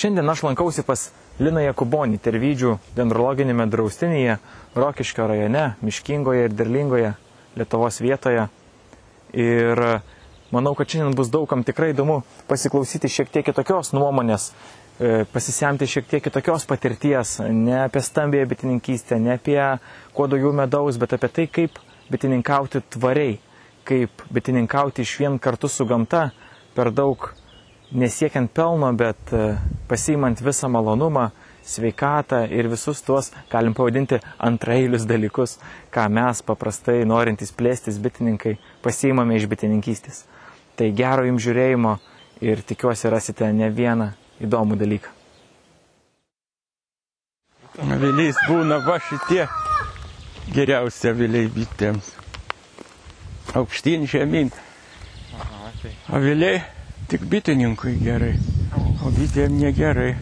Šiandien aš lankausi pas Liną Jakubonį, Tervydžių dendrologinėme draustinyje, Rokiškio rajone, Miškingoje ir Derlingoje, Lietuvos vietoje. Ir manau, kad šiandien bus daugam tikrai įdomu pasiklausyti šiek tiek kitokios nuomonės, e, pasisemti šiek tiek kitokios patirties, ne apie stambėją bitininkystę, ne apie kuo daugiau medaus, bet apie tai, kaip bitininkauti tvariai, kaip bitininkauti iš vien kartu su gamta, per daug nesiekiant pelno, bet e, pasiimant visą malonumą, sveikatą ir visus tuos, galim pavadinti, antrailius dalykus, ką mes paprastai norintys plėstis bitininkai pasiimame iš bitininkystės. Tai gero jums žiūrėjimo ir tikiuosi rasite ne vieną įdomų dalyką. Aviliais būna va šitie geriausi aviliai bitėms. Aukštyn žemyn. Aha, tai. Aviliai tik bitininkui gerai, o bitėm negerai.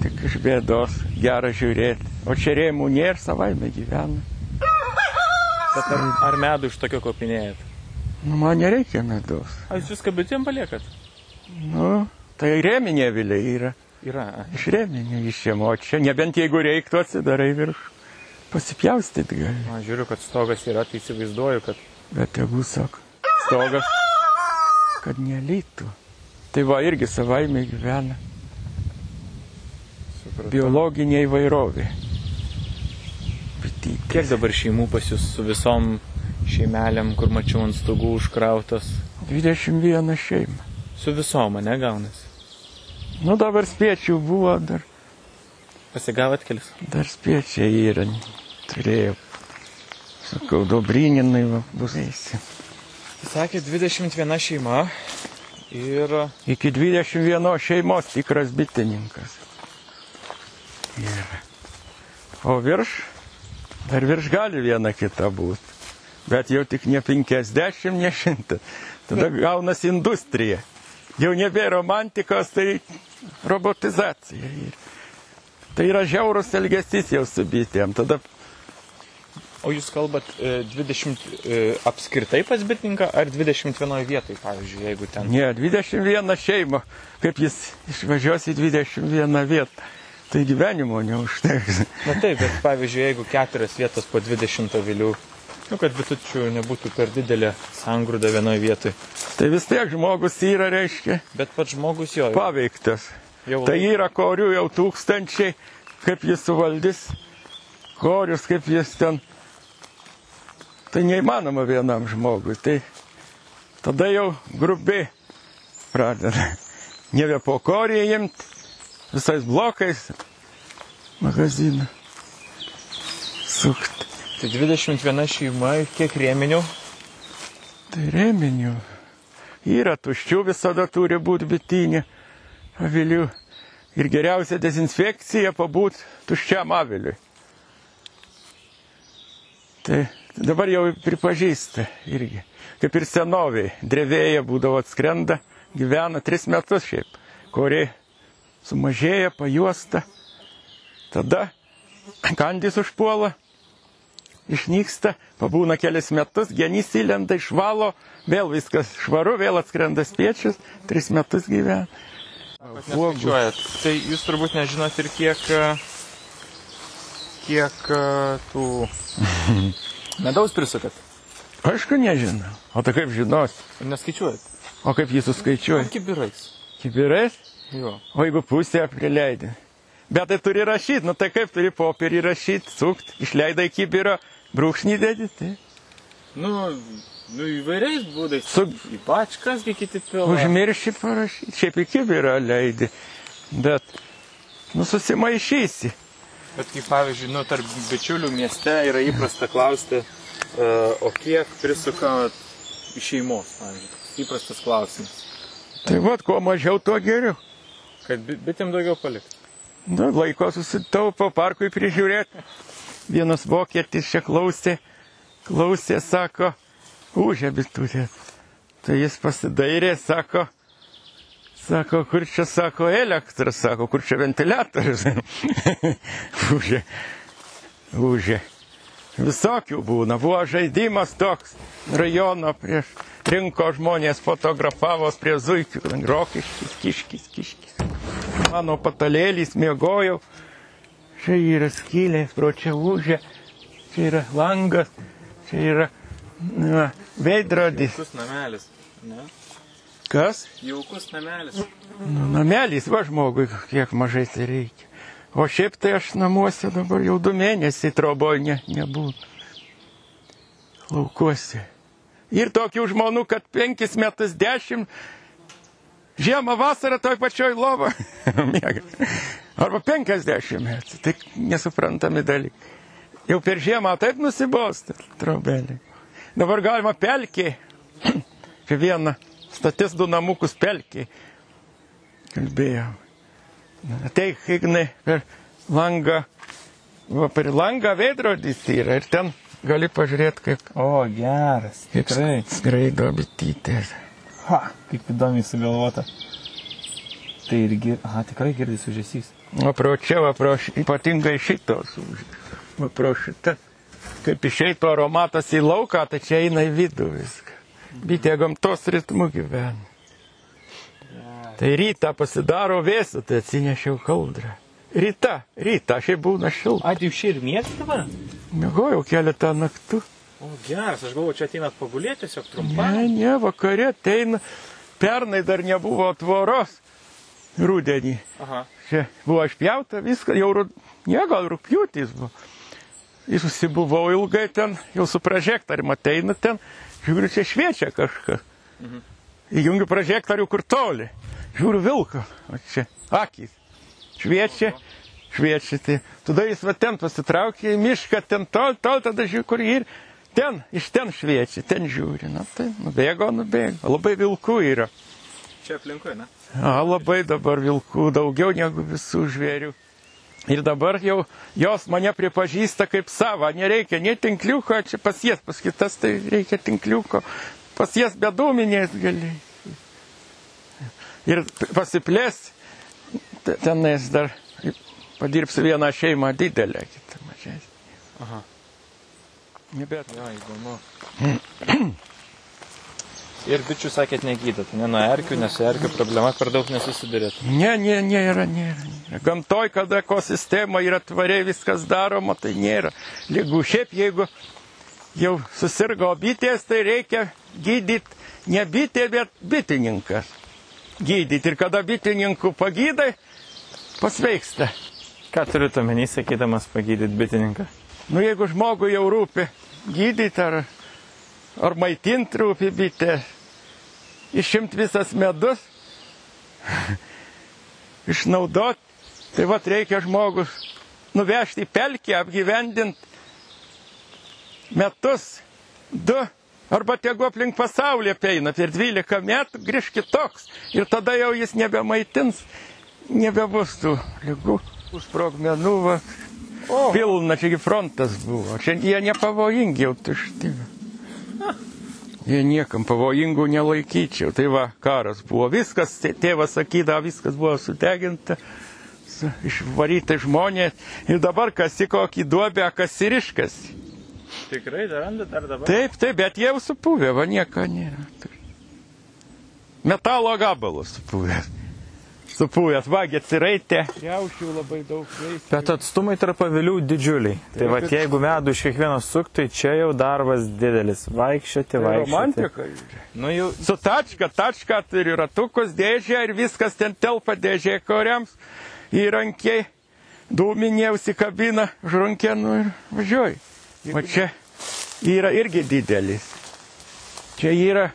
Tik iš bėdos gera žiūrėti. O čia rėmų nėra, savaime gyvena. Bet ar, ar medų iš tokio kopinėjat? Nu, man nereikia medaus. Ar jūs viską bitėm paliekat? Nu, tai rėminė aviliai yra. Yra. Iš rėminė išėmo, čia nebent jeigu reiktų atsidarai virš. Pasipjaustyt gali. Man žiūriu, kad stogas yra, tai įsivaizduoju, kad Bet tegu sako, stogas, kad nelytų. Tai va irgi savaime gyvena supratau. biologinė įvairovė. Bitytė. Kiek dabar šeimų pas jūs su visom šeimelėm, kur mačiau ant stogų užkrautas? 21 šeima. Su visom, ne gaunasi? Nu dabar spiečių buvo, dar, Pasigavot kelis? dar spiečiai yra. Turėjau. Sakau, dobryninai va, bus eisi. Sakė 21 šeima ir Iki 21 šeimos tikras bitininkas. Ir. O virš, dar virš gali viena kita būti. Bet jau tik ne 50, ne 100. Tada gaunasi industrija. Jau nebėra romantikos, tai robotizacija. Ir tai yra žiaurus elgesys jau su bitėm. Tada O jūs kalbat e, 20 e, apskritai pas bitininką ar 21 vietoj, pavyzdžiui, jeigu ten. ne, 21 šeima, kaip jis išvažiuos į 21 vietą. Tai gyvenimo neužteks. Na taip, bet pavyzdžiui, jeigu keturias vietas po 20 avilių, nu kad bitučių nebūtų per didelė sangrūda vienoje vietoje. Tai vis tiek žmogus yra, reiškia, Bet pats žmogus jo paveiktas. jau Tai yra korių jau tūkstančiai, kaip jis suvaldys, korius, kaip jis ten. Tai neįmanoma vienam žmogui. Tai tada jau grubiai pradeda. Nebe po korį imti, visais blokais magaziną sukti. Tai 21 šeima ir kiek rėminių? Tai reminių. Yra tuščių visada turi būti bitinė avilių. Ir geriausia dezinfekcija pabūt tuščiam aviliui. Tai dabar jau pripažįsta irgi. Kaip ir senoviai. Drevėje būdavo atskrenda, gyvena tris metus šiaip. Kuri sumažėja, pajuosta. Tada kandys užpuola, išnyksta, pabūna kelias metus, genys įlenda, išvalo, vėl viskas švaru, vėl atskrenda spiečius, tris metus gyvena. Tai jūs turbūt nežinot ir kiek, kiek e, tų medaus prisukat. Aišku, nežinau. O tai kaip žinos? Neskaičiuojat. O kaip jį suskaičiuoja? Kibirais. Kibirais? Jo. O jeigu pusę prileidai? Bet tai turi rašyti, nu tai kaip turi popierį rašyti, sukt, išleidai kibirą, brūkšnį dedi, tai Nu, nu įvairiais būdais. Su- Į pačkas, kai kiti pila. užmirši parašyti, šiaip į kibirą leidi. Bet, nu susimaišysi. Bet kaip pavyzdžiui, nu, tarp bičiulių mieste yra įprasta klausti, uh, o kiek prisukat iš šeimos, pavyzdžiui. Įprastas klausimas. Tai vad, kuo mažiau, tuo geriau. Kad bi- bitėm daugiau palikti. Nu, laiko susitaupo parkui prižiūrėti. Vienas vokietis čia klausė, klausė, sako, užė bitutė. Tai jis pasidairė, sako, sako, kur čia, sako, elektra, sako, kur čia ventiliatorius. užė, užė. Visokių būna. Buvo žaidimas toks rajono prieš rinko žmonės fotografavos prie zuikių. Rokiškis, kiškis, kiškis. mano patalėlys, mėgojau. Čia yra skylės, pro čia užė, čia yra langas, čia yra na, veidrodis. Jaukus namelis. Ne? Kas? Jaukus namelis. Nu, namelis, va žmogui, kiek mažai tai reikia. O šiaip tai aš namuose dabar jau du mėnesiai troboj ne, nebūnu. Laukuose. Ir tokių žmonių, kad penkis metus dešimt, žiemą vasarą toj pačioj lovo. Miega. Arba penkiasdešimt metų. Tai nesuprantami dalykai. Jau per žiemą taip nusibosta trobelė. Dabar galima pelkė. Čia vieną statys du namukus pelkė. Kalbėjau. Ateik, Ignai, per langą. Va, per langą veidrodis yra ir ten gali pažiūrėti, kaip, O, geras. kaip Tikrai. skraido bitytės. Ha, kaip įdomiai sugalvota. Tai irgi, aha, tikrai girdisi užėsys. O pro čia, va, pro, š- ypatingai šitos. už- Va, pro šitą. Kaip išeitų aromatas į lauką, tai čia eina į vidų viską. Bitė gamtos ritmu gyvena. Tai rytą pasidaro vėsų, tai atsinešiau kaldrą. Ryta, ryta, šiaip būna šilta. A, tai ir mėgstate dabar? Mėgojau keletą naktų. O, geras, aš galvoju, čia ateinat pagulėti tiesiog trumpam. Ne, ne, vakare ateina. Pernai dar nebuvo tvoros. Rūdienį. Aha. Čia buvo išpjauta, viską, jau, rud- ne, gal rūpjūtis buvo. Jis susibuvau ilgai ten, jau su prožektorium ateina ten, žiūriu, čia šviečia kažkas. Įjungiu prožektorių kur toli. Žiūriu vilką, o čia akys. Šviečia, šviečia. Tai tada jis va ten pasitraukė į mišką, ten tol, tol, tada žiūriu, kur jį ir ten, iš ten šviečia, ten žiūri. Na tai, nubėgo, nubėgo. Labai vilkų yra. Čia aplinkui, ne? A, labai dabar vilkų daugiau negu visų žvėrių. Ir dabar jau jos mane pripažįsta kaip savo. Nereikia nei tinkliuko, čia pas jas, pas kitas tai reikia tinkliuko. Pas jas bedūminės gali. Ir pasiplės, te- tenais dar padirbsiu vieną šeimą didelę, kitą mažesnę. Aha. Nebet. Jo, įdomu. Ir bičių sakėt negydat, ne nuo erkių, nes erkių problema per daug nesusidurėt. Ne, ne, nėra, nėra. nėra. Gamtoj, kada ekosistema yra tvariai viskas daroma, tai nėra lygų. Šiaip jeigu jau susirgo bitės, tai reikia gydyti ne bitė, bet bitininkas. Gydyti. Ir kada bitininkų pagydai, pasveiksta. Ką turite omeny, sakydamas pagydyti bitininką? Nu jeigu žmogui jau rūpi gydyti ar, ar maitinti rūpi bitė, išimti visas medus, išnaudoti, tai vad reikia žmogus nuvežti į pelkę, apgyvendinti metus, du, arba tegu aplink pasaulį apeina per 12 metų, grįž kitoks. Ir tada jau jis nebemaitins, nebebus tų lygų, sprogmenų, va, O, pilna, čiagi frontas buvo. Čia jie nepavojingi jau tušti. Jie niekam pavojingų nelaikyčiau. Tai va, karas buvo. Viskas, tė- tėvas sakydavo, viskas buvo sudeginta, su- išvaryti žmonės. Ir dabar kas į kokį duobę, kas įriškas. tikrai dar randat dar dabar? Taip, taip, bet jau supuvę, va nieko nėra. Metalo gabalus supuvęs. Supuvęs, vagė atsiraitė. Jaušių labai daug veisė. Bet atstumai tarp avilių didžiuliai. Tai va, bet- jeigu medų iš kiekvieno suk, tai čia jau darbas didelis. Vaikščioti, Tai vaikščioti. romantika. Nu jau, Su tačka, tačka turi ratukus, dėžė ir viskas ten telpa dėžė koriams, įrankiai, dūminė užsikabina, žrunkenų ir važiuoji. O čia yra irgi didelis. Čia yra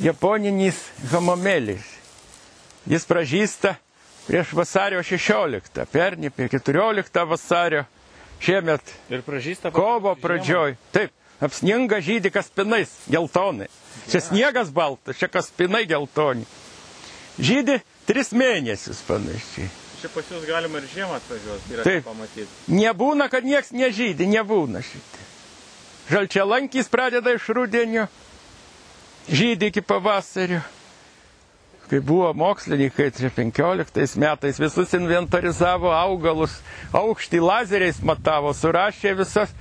japoninis hamomelis. Jis pražįsta prieš vasario 16, pernį apie 14 vasario, šiemet ir pražįsta. kovo pradžioj. Taip, apsninga žydį kaspinais, geltonai. Čia sniegas baltas, čia kaspinai geltoni. Žydį tris mėnesius panašiai. Čia pas jūs galima ir žiemą atvažiuoti ir Taip. pamatyti. Nebūna, kad nieks nežydė, nebūna šitai. Žalčialankys pradeda iš rudenio, žydį iki pavasario. Kai buvo mokslininkai, čia 15 metais visus inventarizavo augalus, aukštį lazeriais matavo, surašė visas,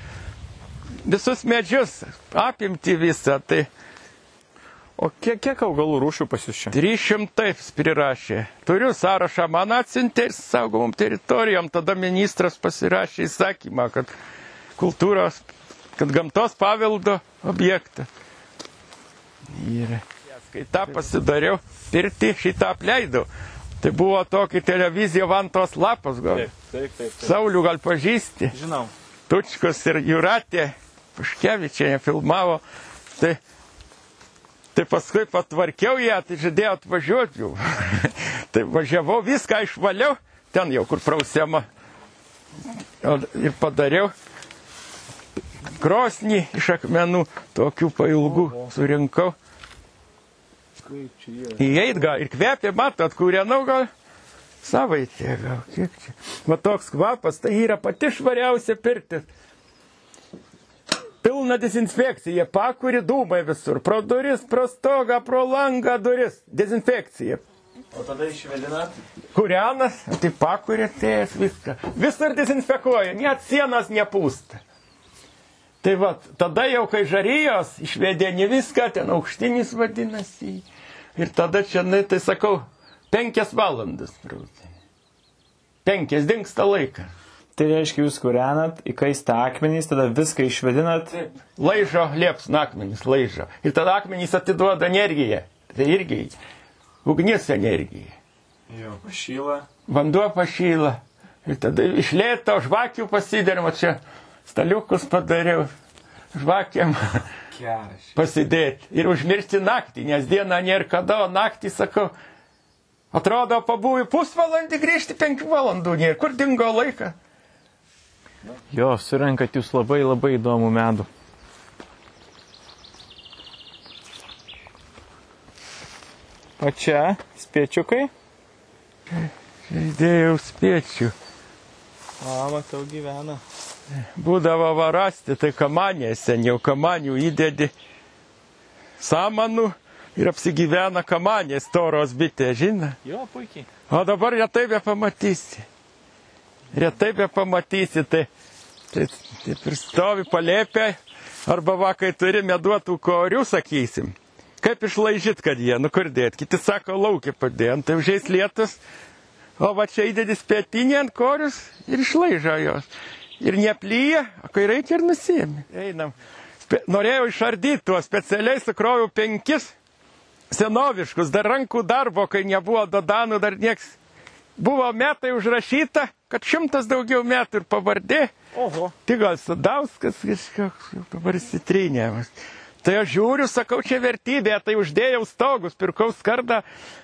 visus medžius, apimti visą. Tai... O kiek, kiek augalų rūšių pas jūs čia? 300 prirašė. Turiu sąrašą, man atsintė ir saugomom teritorijom. Tada ministras pasirašė įsakymą, kad kultūros, kad gamtos paveldo objektą. Ir kai tą pasidariau, pirti šitą apleidau. Tai buvo tokia televizija Vantos lapas gal. taip, taip. Saulių gal pažįsti. Žinau. Tučkus ir Juratė Paškevičiai filmavo. Tai, tai paskui patvarkiau ją, tai žadėjau atvažiuoti jau. tai važiavau, viską išvaliau, ten jau kur prausiama. O- Ir padariau krosnį iš akmenų, tokių pailgų surinkau. Čia yra? Įeit gal ir kvepia, matot, kūrenau gal savaitė, gal kiek čia. Va toks kvapas, tai yra pati švariausia pirtis. Pilna dezinfekcija, pakuri dūmai visur, pro duris, pro stogą, pro langą duris, dezinfekcija. O tada išvedinat? Kurianas, tai pakuri atėjęs viską. Visur dezinfekuoja, net sienas nepūsta. Tai va, tada jau kai žarijos išvedė ne viską, ten aukštinis vadinasi. Ir tada čia, na, tai sakau, penkias valandas. Penkias dinksta laikas. Tai reiškia, jūs kūrenat, įkaista akmenys, tada viską išvedinat. Laižo liepsna akmenys, laižo. Ir tada akmenys atiduoda energiją. Tai irgi ugnis energija. Jo. Pašyla. Vanduo pašyla. Ir tada iš lėto žvakių pasidarimo čia staliukus padariau. Žvakiam Geras. pasidėti. Ir užmiršti naktį, nes dieną nėra kada, o naktį sakau. Atrodo, pabūju pusvalandį grįžti penkių valandų, nėra. Kur dingo laikas? Jo, surenkat jūs labai labai įdomų medų. O čia spiečiukai? Įdėjau spiečių. O, matau, gyvena. Būdavo varasti, tai kamanė seniau, kamanių įdedi samanų ir apsigyvena kamanės toros bitė, žinai. Jo, puikiai. O dabar retai be pamatysi. Retai be pamatysi, tai, tai taip ir stovi palėpė, arba va, kai turi meduotų korių, sakysim. Kaip išlaižyt, kad jie nukurdėt. Kiti sako, laukia padėjant, tai užeis lietus. O va čia įdedi spėtinį ant korius ir išlaižo jos. Ir neplyja, o kai reikia ir nusėmė. Einam. Spe norėjau išardyti tuos, specialiai sukroviau penkis senoviškus, dar rankų darbo, kai nebuvo dodanų, dar nieks. Buvo metai užrašyta, kad šimtas daugiau metų ir pavardė. Oho. Tik gal Sadauskas kažkoks, dabar įsitrynėmas. Tai aš žiūriu, sakau, čia vertybė, tai uždėjau stogus, pirkau skardą,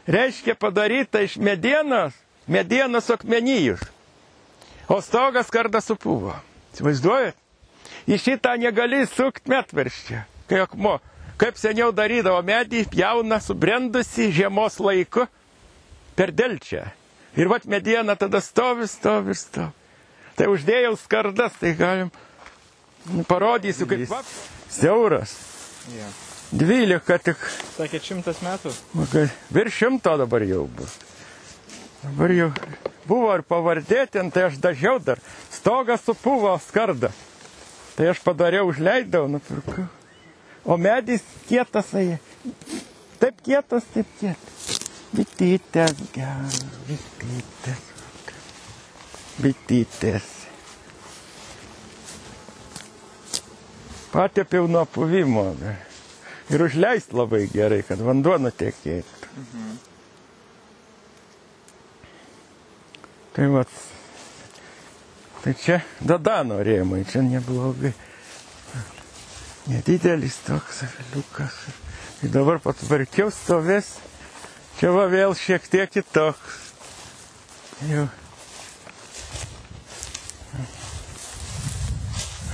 reiškia padaryta iš medienos, medienos akmenijus. O stogas skarda supuvo. Įsivaizduojat? Į šitą negali sukti metverščia, kai akmuo. Kaip seniau darydavo medį, jauna, subrendusi žiemos laiku per delčią. Ir vat mediena tada stovi, stovi stovi. Tai uždėjau skardas, tai galim parodysiu, kaip va, siauras. Ja. 12 tik, Sakė, šimtas metų. virš šimto dabar jau bus. Dabar jau buvo ir pavardė ten, tai aš dažiau dar. Stogas supuvo skardą. Tai aš padariau, užleidau, nupirkau. O medis kietas, ai. Taip kietas, taip kietas. Bitytės, geras, bitytės. Bitytės. Patėpiau nuo puvimo. Ir užleist labai gerai, kad vanduo nutekėtų. Tai va. Tai čia dadano rėmai, čia neblogai. Nedidelis toks aviliukas. Ir dabar patvarkiau stovės. Čia va vėl šiek tiek kitoks. Jau.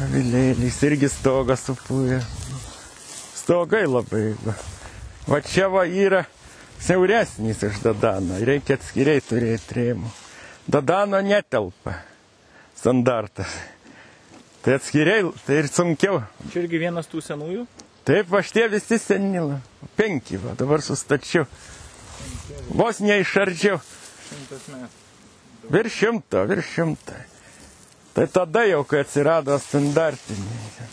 Avilėlis irgi stogas supūvė. Stogai labai. Va čia va yra siauresnis iš Dadano. Reikia atskiriai turėti rėmų. Dadano netelpa. Standartas. Tai atskiriai, tai ir sunkiau. Čia irgi vienas tų senųjų. Taip, va šitie visi senila. Penki, va, dabar sustačiau. Vos neišardžiau. Šimtas metų. Virš šimto, virš šimto. Tai tada jau, kai atsirado standartiniai.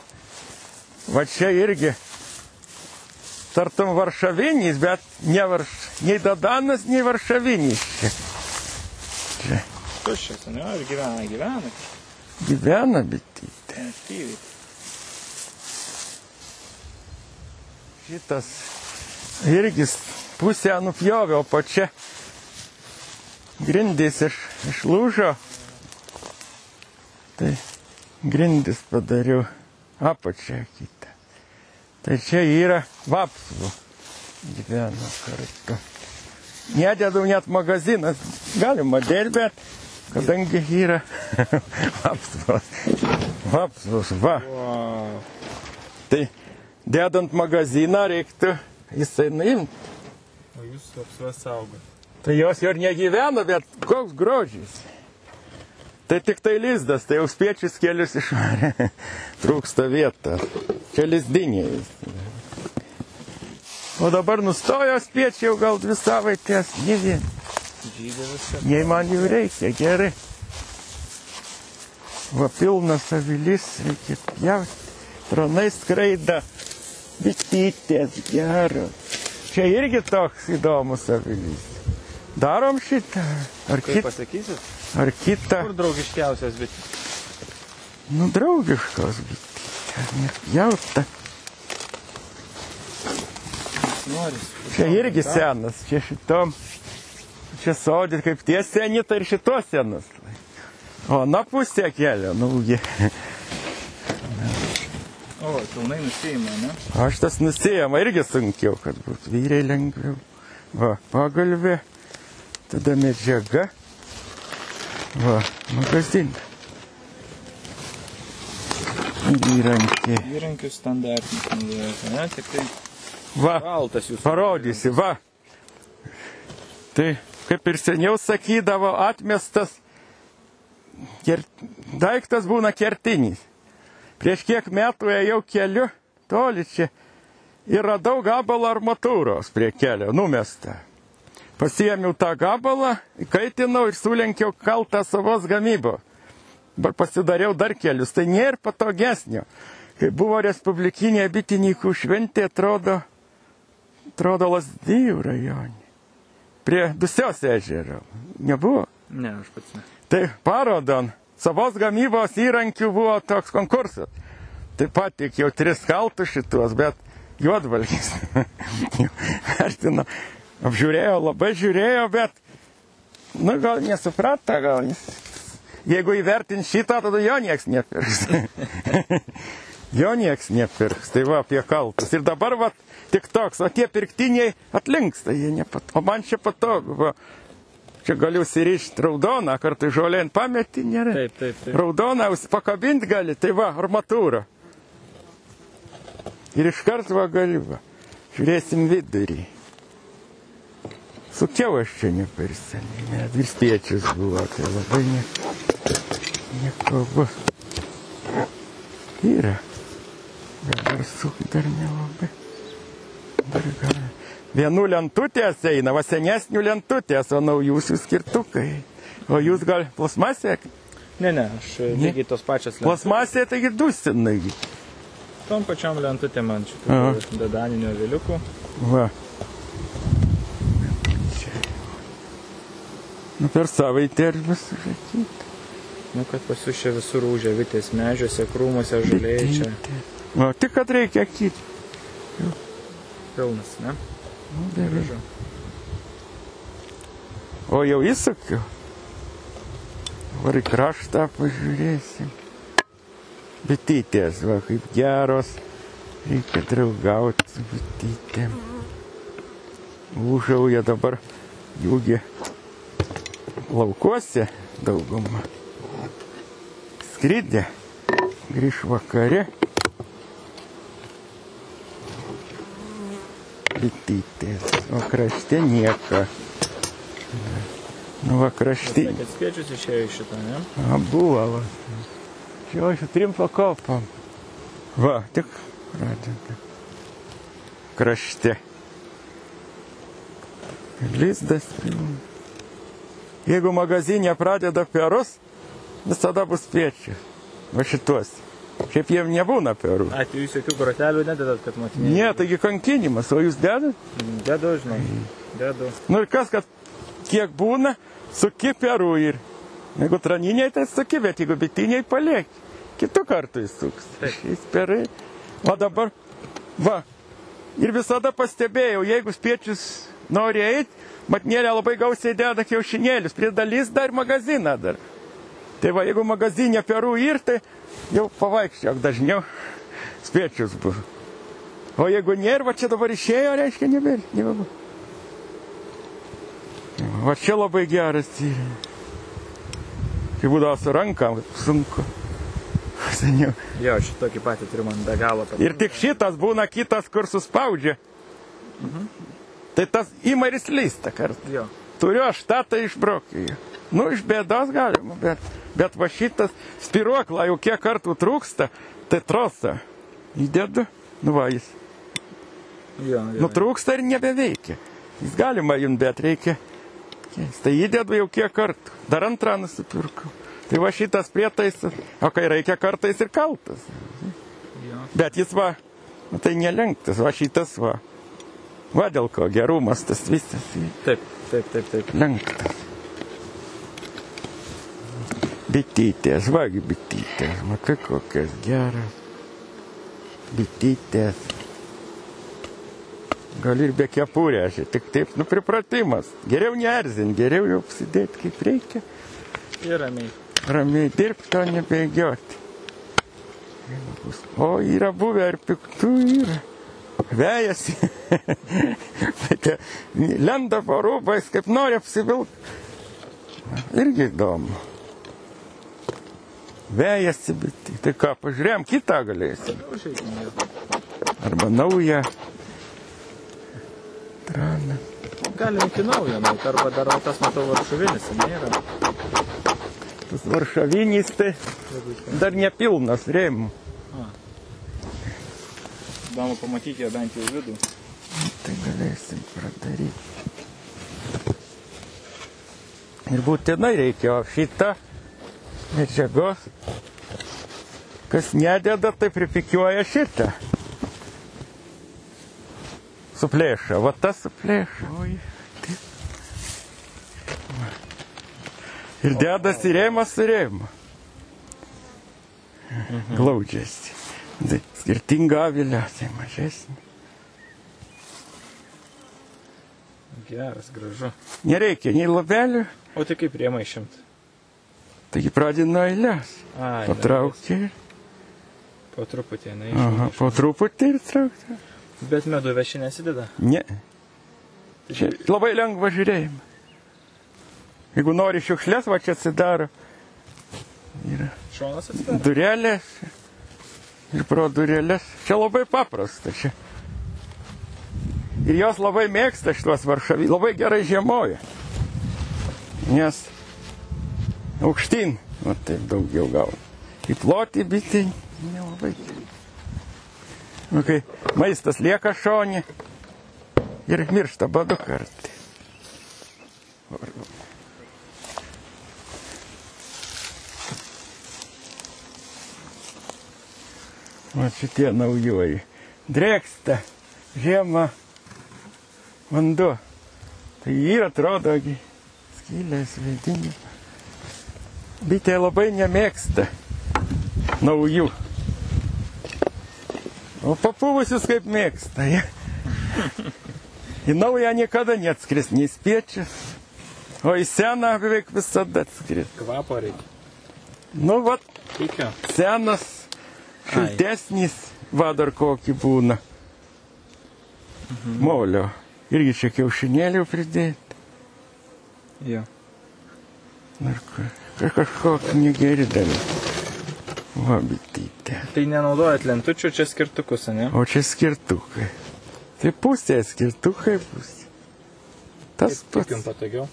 Va čia irgi tartum varšavinis, bet ne varš, nei dadanas, nei varšavinis. Čia. Čia Tuščias, ne? Ir gyvena, gyvena. gyvena bitytė. Aktyviai. Šitas irgi pusę nupjovė, o po čia grindys iš, išlūžo. Tai grindys padariau apačią kitą. Tai čia yra vapsvų gyvena kartu. Nedėdau net magazinas. Galima dėti, bet kadangi yra vapsvos. Vapsvos, va. Wow. Tai dedant magaziną reiktų jisai nuimti. O jūs apsvas saugot. Tai jos jau ir negyvena, bet koks grožis. Tai tik tai lizdas, tai jau spiečius kelius išvarė. Trūksta vieta. Čia lizdiniai. O dabar nustojo spiečiai jau gal dvi savaitės. Ne vien. Jei man jų reikia, gerai. Va pilnas avilys, reikia pjauti. Tranai skraida. Bitytės geros. Čia irgi toks įdomus avilys. Darom šitą. Ar, Kaip kit, pasakysit? ar kitą. Kur draugiškiausias bitės? Nu, draugiškos bitytės. Nepjauta. Noris. Čia irgi senas. Čia šitom. Čia sodit kaip tie seni, tai ir šitos senas. O na pusė kelio, nugi. O, pilnai nusėjimą, ne? Aš tas nusėjama irgi sunkiau, kad būtų vyriai lengviau. Va, pagalvė, tada medžiaga. Va, magazinė. Įrankį. Įrankius standartinis naudojate, ne? Tik tai Va, parodysi, va. Tai kaip ir seniau sakydavo, atmestas ker... daiktas būna kertinis. Prieš kiek metų ėjau keliu, toli čia, ir radau gabalą armatūros prie kelio, numestą. Pasiėmiau tą gabalą, įkaitinau ir sulenkiau kaltą savos gamybos. Dabar pasidariau dar kelius, tai nėra patogesnio. Kai buvo Respublikinė bitininkų šventė, atrodo, atrodo Lasdijų rajone. Prie Dusios ežero. Nebuvo. Ne, aš pats ne. Tai parodon, savos gamybos įrankių buvo toks konkursas. Taip pat tik jau tris kaltus šitos, bet juodvalgys. Vertino, apžiūrėjo, labai žiūrėjo, bet, nu gal nesuprata, gal jis. Jeigu įvertins šitą, tada jo nieks nepirks. jo nieks nepirks. Tai va apie kaltus. Ir dabar va tik toks, o tie pirktiniai atlinksta, jie nepat. O man čia patogu. Va. Čia galiu įsirišti raudoną, kartu žolėn pameti, nėra. Taip, taip, taip. Raudoną pakabinti gali, tai va, armatūra. Ir iš karto va gali va. Žiūrėsim vidurį. Sukiau aš čia ne per seniai, net ir spiečius buvo, tai labai ne, nieko bus. Yra. Dabar suk dar nelabai. Vienų lentutės eina, va senesnių lentutės, o naujųsių skirtukai. O jūs gal plasmasė? Ne, ne, aš ne. lygiai tos pačias lentutės. Plasmasė taigi dusinai. Tom pačiam lentutė man šitų dadaninių vėliukų. Va. Nu per savaitę ir visą žakyti. Nu, kad pas jūs čia visur užė vitės medžiuose, krūmuose, žolėje čia Va, tik kad reikia kiti. pilnas, ne? Gražu. O jau įsakiau. Var į kraštą pažiūrėsim. Bitytės, va, kaip geros. Reikia draugauti su bitytėm. Užauja dabar jūgi laukuose dauguma. Skridė, grįž vakare. Bitytės, o krašte nieko. Nu, va, krašty. Kad spiečius išėjo iš šito, ne? A, buvo, va. Čia aš trim pakopam. Va, tik pradeda. Krašte. Lizdas. Jeigu magazinė pradeda perus, visada bus piečių. Va šituos. Šiaip jiem nebūna perų. Ai, tai jūs jokių grotelių nededat, kad motinė. Ne, taigi kankinimas, o jūs dedat? Dedu, žinai. Dedu. Nu ir kas, kad kiek būna, suki perų ir. Jeigu traniniai, tai suki, bet jeigu bitiniai paliek. Kitų kartų įsuks. Taip. Šis perai. O dabar, va. Ir visada pastebėjau, jeigu spiečius nori eiti, matnėlė labai gausiai deda kiaušinėlius, prie dalis dar magaziną dar. Tai va, jeigu magazinė perų ir, tai jau pavaikščiok dažniau spiečius bus. O jeigu nėra, va čia dabar išėjo, reiškia nebėra. nebėra. Va čia labai geras yra. Kai būdavo su ranka, sunku. Seniau. Jo, šitokį patį turiu man be galo. Pat... Ir tik šitas būna kitas, kur suspaudžia. Tai tas ima ir slysta kartą. Jo. Turiu aš tą tai išbraukį. Nu, iš bėdos galima, bet, bet va šitas spiruoklą jau kiek kartų trūksta, tai trosą įdedu, nu va jis. Jo, jo. Nutrūksta ir nebeveikia. Jis galima jums, bet reikia. Tai įdedu jau kiek kartų. Dar antrą nusipirkau. Tai va šitas prietaisas, o kai reikia kartais ir kaltas. jo. Bet jis va, nu, tai nelenktas, va šitas va. Va dėl ko gerumas tas visas Taip, taip, taip, taip. lenktas. Bitytės, vagi bitytės, matai kokias geras. Bitytės. Gal ir be kepurės, tik taip, nu pripratimas. Geriau neerzint, geriau jau apsidėti kaip reikia. Ir ramiai. Ramiai dirbti, o nebėgioti. O yra buvę ir piktų yra. Vejasi. Tokia, Lenda po rūbais, kaip nori apsivilkti. Irgi įdomu. Vejasi, bet tai ką, pažiūrėjom, kitą galėsim. Arba naują. Traną. Galim iki naujo, nu, arba dar tas matau varšuvinis, nėra. Tas varšavinis tai dar nepilnas rėmų. Įdomu pamatyti jo bent jau vidų. Tai galėsim pradaryti. Ir būtinai reikia o šitą medžiagos. Kas nededa, tai pripikiuoja šitą. Suplėša, va tas suplėša. Oi. Ir dedasi rėmas su rėmu. Glaudžiasi. Tai skirtinga avilė, tai mažesnė. Geras, gražu. Nereikia nei labelių, O tai kaip rėmą išimt? Taigi pradedi nuo eilės. Patraukti. Po truputį, na, Aha, išimt. po truputį ir traukti. Bet medų veši nesideda. Ne, čia labai lengva žiūrėjimą. Jeigu nori šiukšlės, va čia atsidaro. Yra šonas atsidaro. durelės. Ir pro durelės. Čia labai paprasta. Čia. Ir jos labai mėgsta šitos varšavį. Labai gerai žiemoja. Nes aukštyn, o taip daugiau gauna. Į plotį bitai nelabai. Nu, kai maistas lieka šonė ir miršta badu kartą. O šitie naujoji. Drėksta, žiemą, vanduo. Tai yra atrodo skylės vidinė. Bitė labai nemėgsta naujų. O papuvusius kaip mėgsta. Ja. Į naują niekada neatskris, nei spiečius. O į seną beveik visada atskris. Kvapo reikia. Nu, va, Tikio. senas, šiltesnis, va dar kokį būna. Molio. Irgi čia kiaušinėlių pridėti. Jo. Ar kur- ar kažkokį negeri dalykai. Va, bitytė. Tai nenaudojat lentučių, čia skirtukus, ne? O čia skirtukai. Tai pusė skirtukai pusė. Tas Kaip, kaip jums pats. patogiau?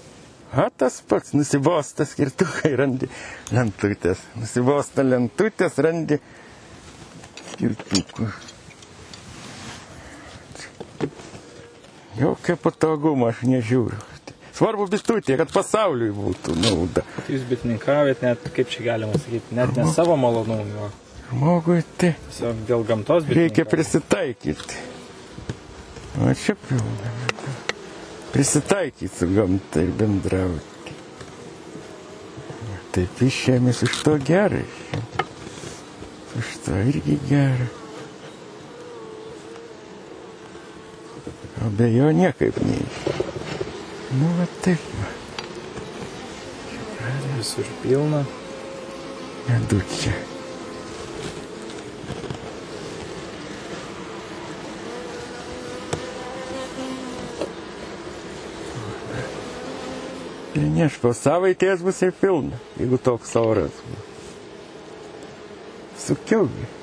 A, tas pats. Nusibosta skirtukai, randi lentutės. Nusibosta lentutės, randi skirtukų. Jokio patogumo aš nežiūriu. Svarbu bitutė, kad pasauliui būtų nauda. Jūs bitininkaujat net, kaip čia galima sakyti, net ne savo malonumui, o Žmogui tai Tiesiog dėl gamtos reikia prisitaikyti. O čia pilna. Prisitaikyti su gamta ir bendrauti. Taip išėmės iš to gerai. Iš to irgi gerai. O be jo niekaip neiš. Nu, va taip. Visur pilna. Nedu čia. Ir neš po savaitės bus ir pilna, jeigu toks oras bus. Sukiaugi.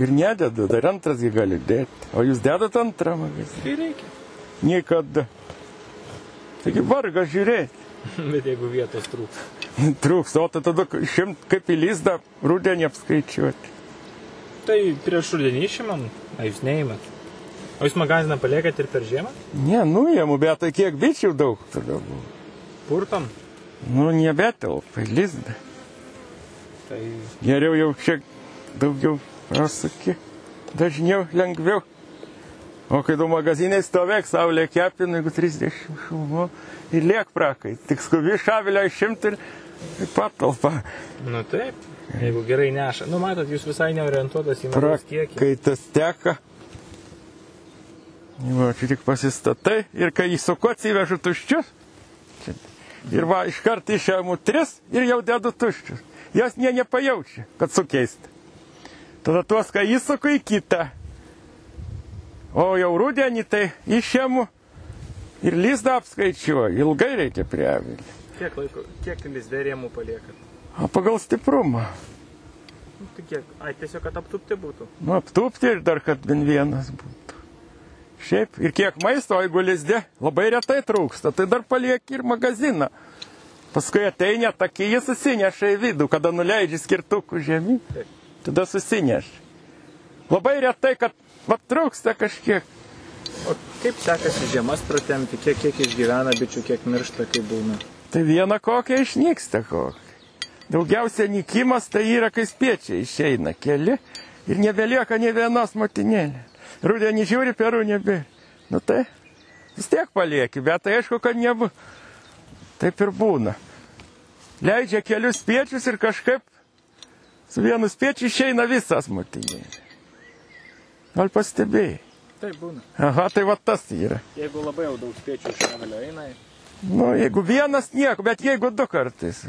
Ir nededu, dar antras jį gali dėti. O jūs dedat antrą magaziną? Tai reikia. Niekada. Taigi vargas žiūrėti. Bet jeigu vietos trūks. Trūks, o tai tada šimt kaip į lizdą rudenį apskaičiuoti. Tai prieš rudenį išimam, a jūs neįmat. O jūs magaziną paliekat ir per žiemą? Ne, nuėmų, bet tai kiek bičių daug tada buvo. Purtom. Nu, nebetelpa į lizdą. Tai Geriau jau šiek daugiau prasakė, dažniau, lengviau. O kai du magazinai stovėk, saulė kepina, jeigu 30 šilumų ir liek prakai. Tik skubi šavilę išimti ir į patalpą. Nu taip, jeigu gerai neša. Nu matot, jūs visai neorientuotas į medaus kiekį. Kai tas teka, va, čia tik pasistatai ir kai jį suku atsivežu tuščius, ir va, iškart išėmu tris ir jau dedu tuščius. Jos nie nepajaučia, kad sukeisti. Tada tuos, kai įsuku į kitą. O jau rudenį tai išėmu ir lizdą apskaičiuoju. Ilgai reikia prievilį. Kiek laiko, kiek lizdėrėmų paliekat? O pagal stiprumą. Nu, tai kiek? Ai, tiesiog, kad aptupti būtų. Nu, aptūpti ir dar, kad bent vienas būtų. Šiaip, ir kiek maisto, jeigu lizdė labai retai trūksta, tai dar palieki ir magaziną. Paskui ateina takį, jis susineša į vidų, kada nuleidži skirtukų žemį, Taip. Tada susineša. Labai retai, kad va trūksta kažkiek. O kaip sekasi žiemas pratemti, kiek, kiek išgyvena bičių, kiek miršta, kaip būna? Tai viena kokia išnyksta kokia. Daugiausia nykimas tai yra, kai spiečiai išeina keli ir nebelieka ne vienos motinėlės. Rudenį žiūri, perų nebe. Nu tai vis tiek palieki, bet tai aišku, kad nebu. Taip ir būna. Leidžia kelius spiečius ir kažkaip su vienu spiečiu išeina visas motinėlės. Gal pastebėjai? Taip būna. Aha, tai va tas yra. Jeigu labai jau daug spiečių iš avilio eina, Nu, jeigu vienas nieko, bet jeigu du kartais.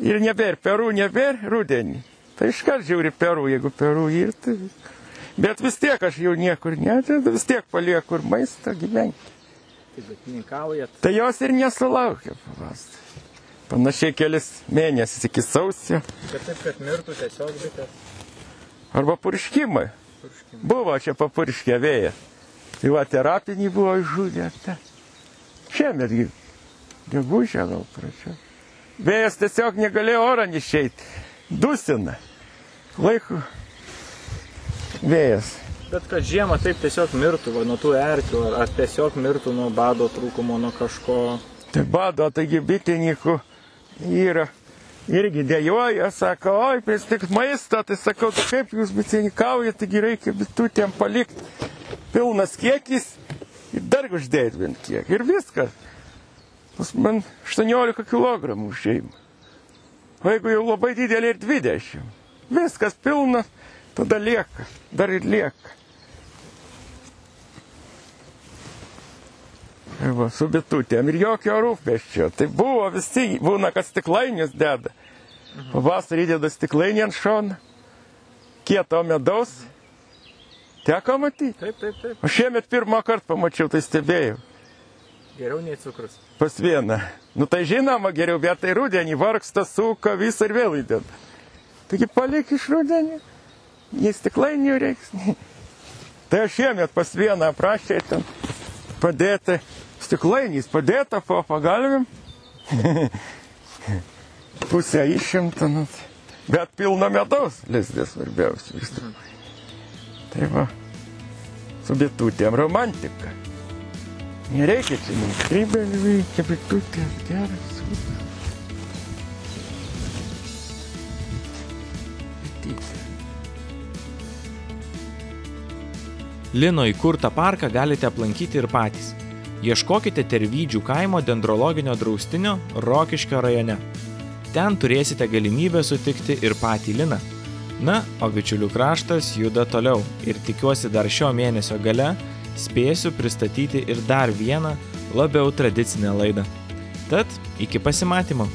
Ir nebėr, perų nebėr, rudenį. Tai iškart žiūri perų, jeigu perų ir tai. Bet vis tiek aš jau niekur nededu, vis tiek palieku ir maistą gyventi. tai betininkaujat. Tai jos ir nesulaukia pavasarį. Panašiai kelis mėnesius iki sausio. Bet taip, kad mirtų tiesiog bitės. Arba purškimai. Purškimai. Buvo čia papurškė vėjas. Tai va terapinį buvo žudė. Šiemet gi gegužę gal prašiau. Vėjas tiesiog negalėjo orą išeiti. Dusina. Laiku. Vėjas. Bet kad žiemą taip tiesiog mirtų, va, nuo tų erkių, ar tiesiog mirtų nuo bado trūkumo, nuo kažko. Tai bado, taigi bitininkų yra. Irgi dėjoja, sako, oi, pristik maistą, tai sakau, tai kaip jūs bitininkaujate, taigi reikia bitutėm palikti. Pilnas kiekis ir dar uždėti bent kiek. Ir viskas. Pas man 18 kg šeima. O jeigu jau labai didelė ir 20. Viskas pilnas, tada lieka. Dar ir lieka. Va, su bitutėm ir jokio rūpeščio. Tai buvo visi, būna, kad stiklainius deda. Pavasarį deda stiklainį ant šono. Kieto medaus. Teko matyti. Taip, taip, taip. O šiemet pirmą kartą pamačiau, tai stebėjau. Geriau nei cukrus. Pas vieną. Nu tai žinoma geriau, bet tai rudenį vargsta, suka, visą ir vėl įdeda. Taigi palik iš rudenį. Nei stiklainių reiks. Tai aš šiemet pas vieną prašė ten padėti stiklainiais padėta po pagalvim. Pusę išimtinat. Nu. Bet pilna medaus, lizdė svarbiausia vis tik. Tai va, su bitutėm romantika. Nereikia čia nei krybelių, reikia bitutės geras. Lino įkurtą parką galite aplankyti ir patys. Ieškokite Tervydžių kaimo dendrologinio draustinio Rokiškio rajone. Ten turėsite galimybę sutikti ir patį Liną. Na, o bičiulių kraštas juda toliau ir tikiuosi dar šio mėnesio gale spėsiu pristatyti ir dar vieną labiau tradicinę laidą. Tad iki pasimatymo.